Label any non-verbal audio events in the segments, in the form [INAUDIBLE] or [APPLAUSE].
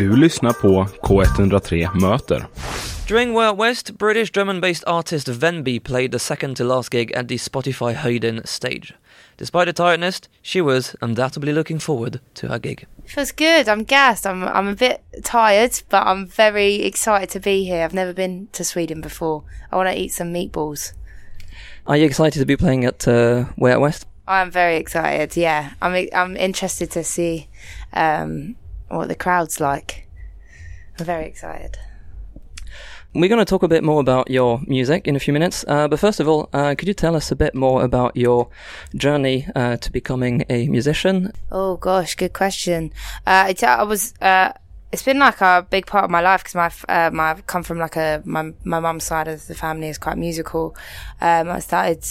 Du lyssnar på K103 Möter. During Way Out West, British drum and bass artist venbee played the second to last gig at the Spotify Höjden stage. Despite the tiredness, she was undoubtedly looking forward to her gig. Feels good. I'm gassed. I'm I'm a bit tired, but I'm very excited to be here. I've never been to Sweden before. I want to eat some meatballs. Are you excited to be playing at uh, Way Out West? I'm very excited. Yeah, I'm I'm interested to see um, what the crowd's like. I'm very excited. We're going to talk a bit more about your music in a few minutes. Uh, but first of all, uh, could you tell us a bit more about your journey uh, to becoming a musician? Oh gosh, good question. Uh, I was. Uh, it's been like a big part of my life because my uh, my I've come from like a my my mum's side of the family is quite musical. Um, I started.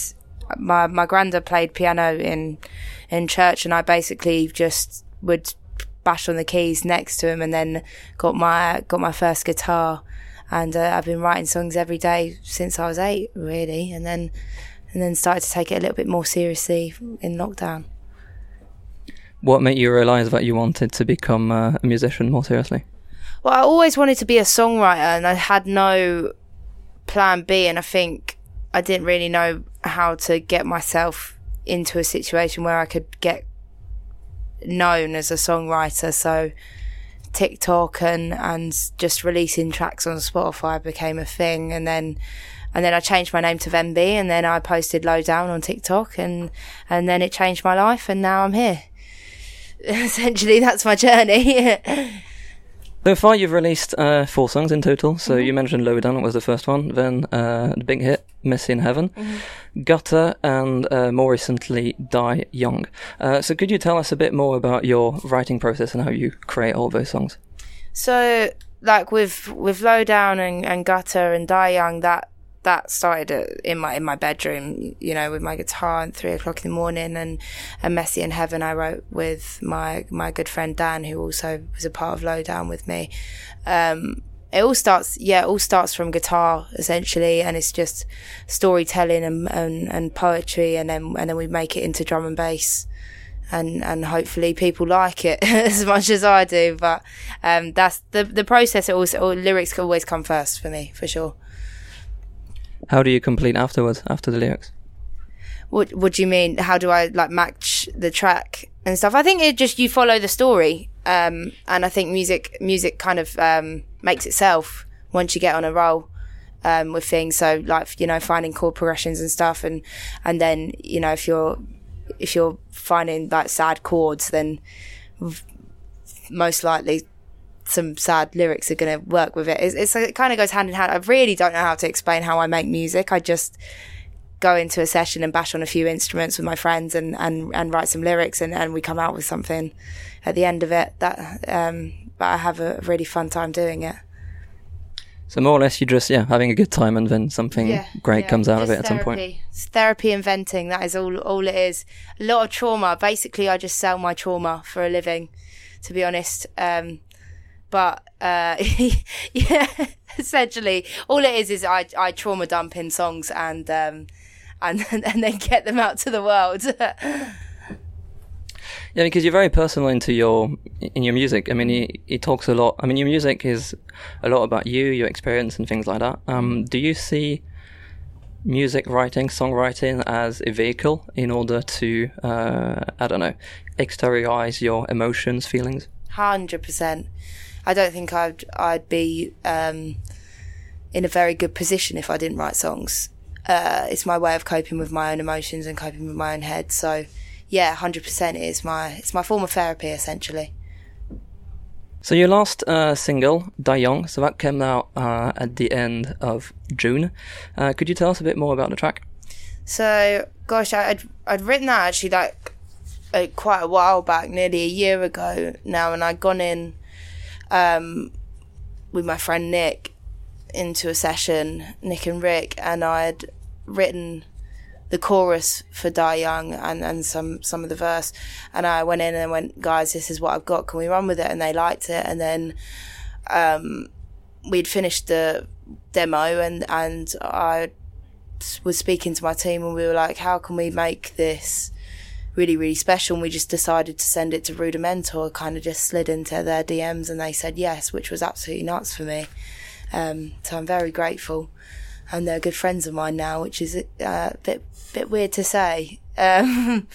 My my granddad played piano in in church, and I basically just would bash on the keys next to him, and then got my got my first guitar and uh, I've been writing songs every day since I was eight, really, and then and then started to take it a little bit more seriously in lockdown. What made you realise that you wanted to become uh, a musician more seriously? Well, I always wanted to be a songwriter, and I had no plan B, and I think I didn't really know how to get myself into a situation where I could get known as a songwriter. So TikTok and and just releasing tracks on Spotify became a thing, and then and then I changed my name to venbee, and then I posted Lowdown on TikTok, and and then it changed my life, and now I'm here. [LAUGHS] Essentially, that's my journey. [LAUGHS] So far, you've released uh, four songs in total. So mm-hmm. you mentioned Lowdown was the first one, then uh, the big hit, Messy in Heaven, mm-hmm. Gutter, and uh, more recently, Die Young. Uh, so could you tell us a bit more about your writing process and how you create all those songs? So, like with with Lowdown and, and Gutter and Die Young, that that started in my in my bedroom, you know, with my guitar at three o'clock in the morning, and a messy in heaven I wrote with my my good friend Dan, who also was a part of Lowdown with me. Um, it all starts, yeah, it all starts from guitar essentially, and it's just storytelling and, and, and poetry, and then and then we make it into drum and bass and and hopefully people like it [LAUGHS] as much as I do. But um, that's the the process. It also lyrics always come first for me for sure. How do you complete afterwards, after the lyrics? What What do you mean? How do I like match the track and stuff? I think it just you follow the story, um, and I think music music kind of um, makes itself once you get on a roll. Um, with things, so like you know, finding chord progressions and stuff, and and then you know, if you're if you're finding like sad chords, then most likely some sad lyrics are going to work with it. It's, it's, it kind of goes hand in hand. I really don't know how to explain how I make music. I just go into a session and bash on a few instruments with my friends and, and, and write some lyrics and, and we come out with something at the end of it that, um, but I have a really fun time doing it. So more or less, you just yeah having a good time, and then something yeah, great yeah, comes out of it at some point. It's therapy inventing. That is all. All it is. A lot of trauma. Basically, I just sell my trauma for a living. To be honest, um, but uh, [LAUGHS] yeah, essentially, all it is is I, I trauma dump in songs and um, and [LAUGHS] and then get them out to the world. [LAUGHS] yeah, because you're very personal into your in your music. I mean, he, it talks a lot. I mean, your music is a lot about you, your experience, and things like that. Um, do you see music writing, songwriting as a vehicle in order to, uh, I don't know, exteriorize your emotions, feelings? Hundred percent. I don't think I'd I'd be um, in a very good position if I didn't write songs. Uh, it's my way of coping with my own emotions and coping with my own head. So, yeah, hundred percent is my it's my form of therapy essentially. So your last uh, single, Die Young, so that came out uh, at the end of June. Uh, could you tell us a bit more about the track? So, gosh, I'd I'd written that actually like uh, quite a while back, nearly a year ago now, and I'd gone in um, with my friend Nick into a session, Nick and Rick, and I had written the chorus for Die Young and, and some, some of the verse. And I went in and went, guys, this is what I've got. Can we run with it? And they liked it. And then, um, we'd finished the demo and, and I was speaking to my team and we were like, how can we make this really, really special. And we just decided to send it to Rudimental. Kind of just slid into their DMs, and they said yes, which was absolutely nuts for me. Um, so I'm very grateful, and they're good friends of mine now, which is uh, a bit bit weird to say. [LAUGHS] Um,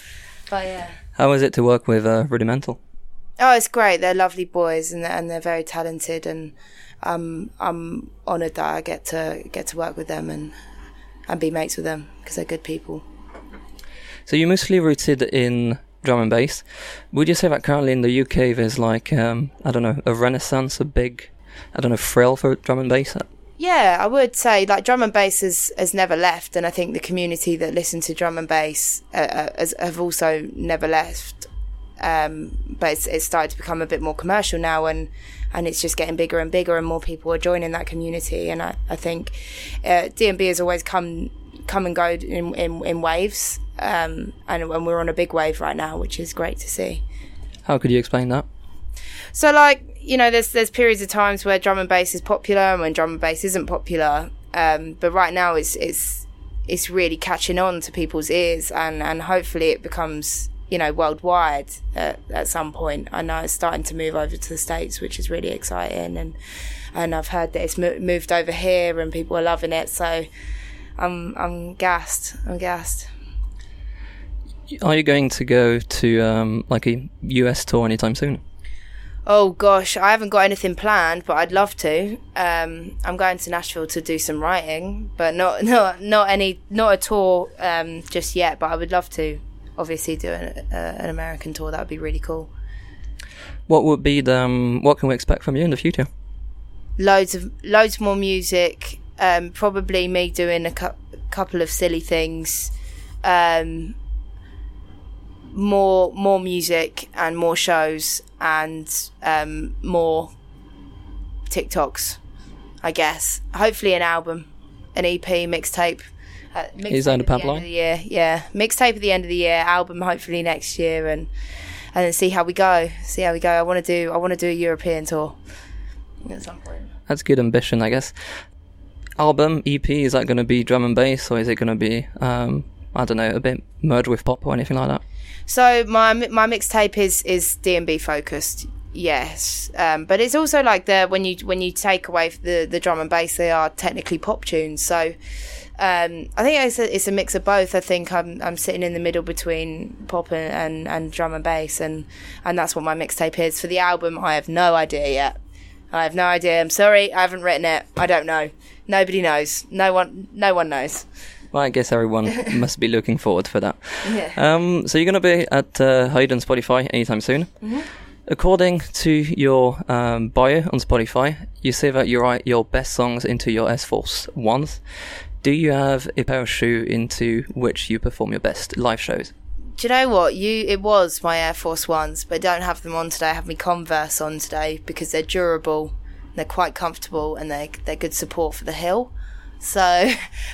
but yeah. How is it to work with uh, Rudimental? Oh, it's great. They're lovely boys, and and they're very talented, and um, I'm honoured that I get to get to work with them and and be mates with them because they're good people. So you're mostly rooted in drum and bass. Would you say that currently in the UK there's like um, I don't know a renaissance, a big I don't know thrill for drum and bass? Yeah, I would say like drum and bass has, has never left, and I think the community that listen to drum and bass uh, uh, has, have also never left. Um, but it's, it's started to become a bit more commercial now, and and it's just getting bigger and bigger, and more people are joining that community. And I, I think uh, DnB has always come come and go in in, in waves, um, and, and we're on a big wave right now, which is great to see. How could you explain that? So, like you know, there's there's periods of times where drum and bass is popular and when drum and bass isn't popular. Um, but right now, it's it's it's really catching on to people's ears, and and hopefully it becomes you know worldwide at, at some point. I know it's starting to move over to the states, which is really exciting, and and I've heard that it's mo- moved over here and people are loving it. So I'm I'm gassed. I'm gassed. Are you going to go to um, like a US tour anytime soon? Oh gosh, I haven't got anything planned, but I'd love to. Um, I'm going to Nashville to do some writing, but not [LAUGHS] not not any not a tour um, just yet. But I would love to, obviously, do an, uh, an American tour. That would be really cool. What would be the um, what can we expect from you in the future? Loads of loads more music. Um, probably me doing a cu- couple of silly things. More more music and more shows and um, more TikToks, I guess. Hopefully, an album, an EP, mixtape. Uh, that a pipeline? Yeah, yeah. Mixtape at the end of the year, album hopefully next year, and and then see how we go. See how we go. I want to do. I want to do a European tour at some point. That's good ambition, I guess. Album, EP, is that going to be drum and bass, or is it going to be, um, I don't know, a bit merged with pop or anything like that? So my my mixtape is is DnB focused. Yes, um, but it's also like the when you when you take away the the drum and bass, they are technically pop tunes. So um, I think it's a, it's a mix of both. I think I'm I'm sitting in the middle between pop and, and, and drum and bass, and and that's what my mixtape is. For the album, I have no idea yet. I have no idea. I'm sorry, I haven't written it. I don't know. Nobody knows. No one. No one knows. Well, I guess everyone [LAUGHS] must be looking forward for that. Yeah. Um, so you're going to be at uh, Höjden Spotify anytime soon. Mm-hmm. According to your um, bio on Spotify, you say that you write your best songs into your Air Force Ones. Do you have a pair of shoe into which you perform your best live shows? Do you know what? You it was my Air Force Ones, but I don't have them on today. I have my Converse on today because they're durable, they're quite comfortable, and they're they're good support for the hill. So,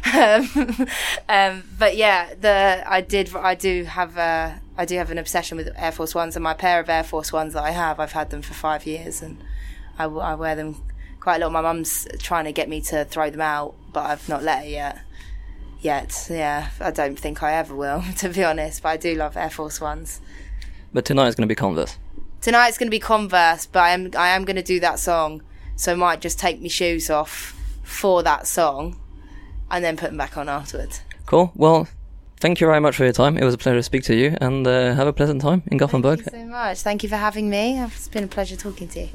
[LAUGHS] um, um, but yeah, the I did I do have a I do have an obsession with Air Force Ones, and my pair of Air Force Ones that I have, I've had them for five years, and I, I wear them quite a lot. My mum's trying to get me to throw them out, but I've not let her yet. Yet, yeah, I don't think I ever will, [LAUGHS] to be honest. But I do love Air Force Ones. But tonight is going to be Converse. Tonight Tonight's going to be Converse, but I am I am going to do that song, so I might just take my shoes off for that song and then put them back on afterwards. Cool. Well, thank you very much for your time. It was a pleasure to speak to you and uh, have a pleasant time in Gothenburg. Thank you so much. Thank you for having me. It's been a pleasure talking to you.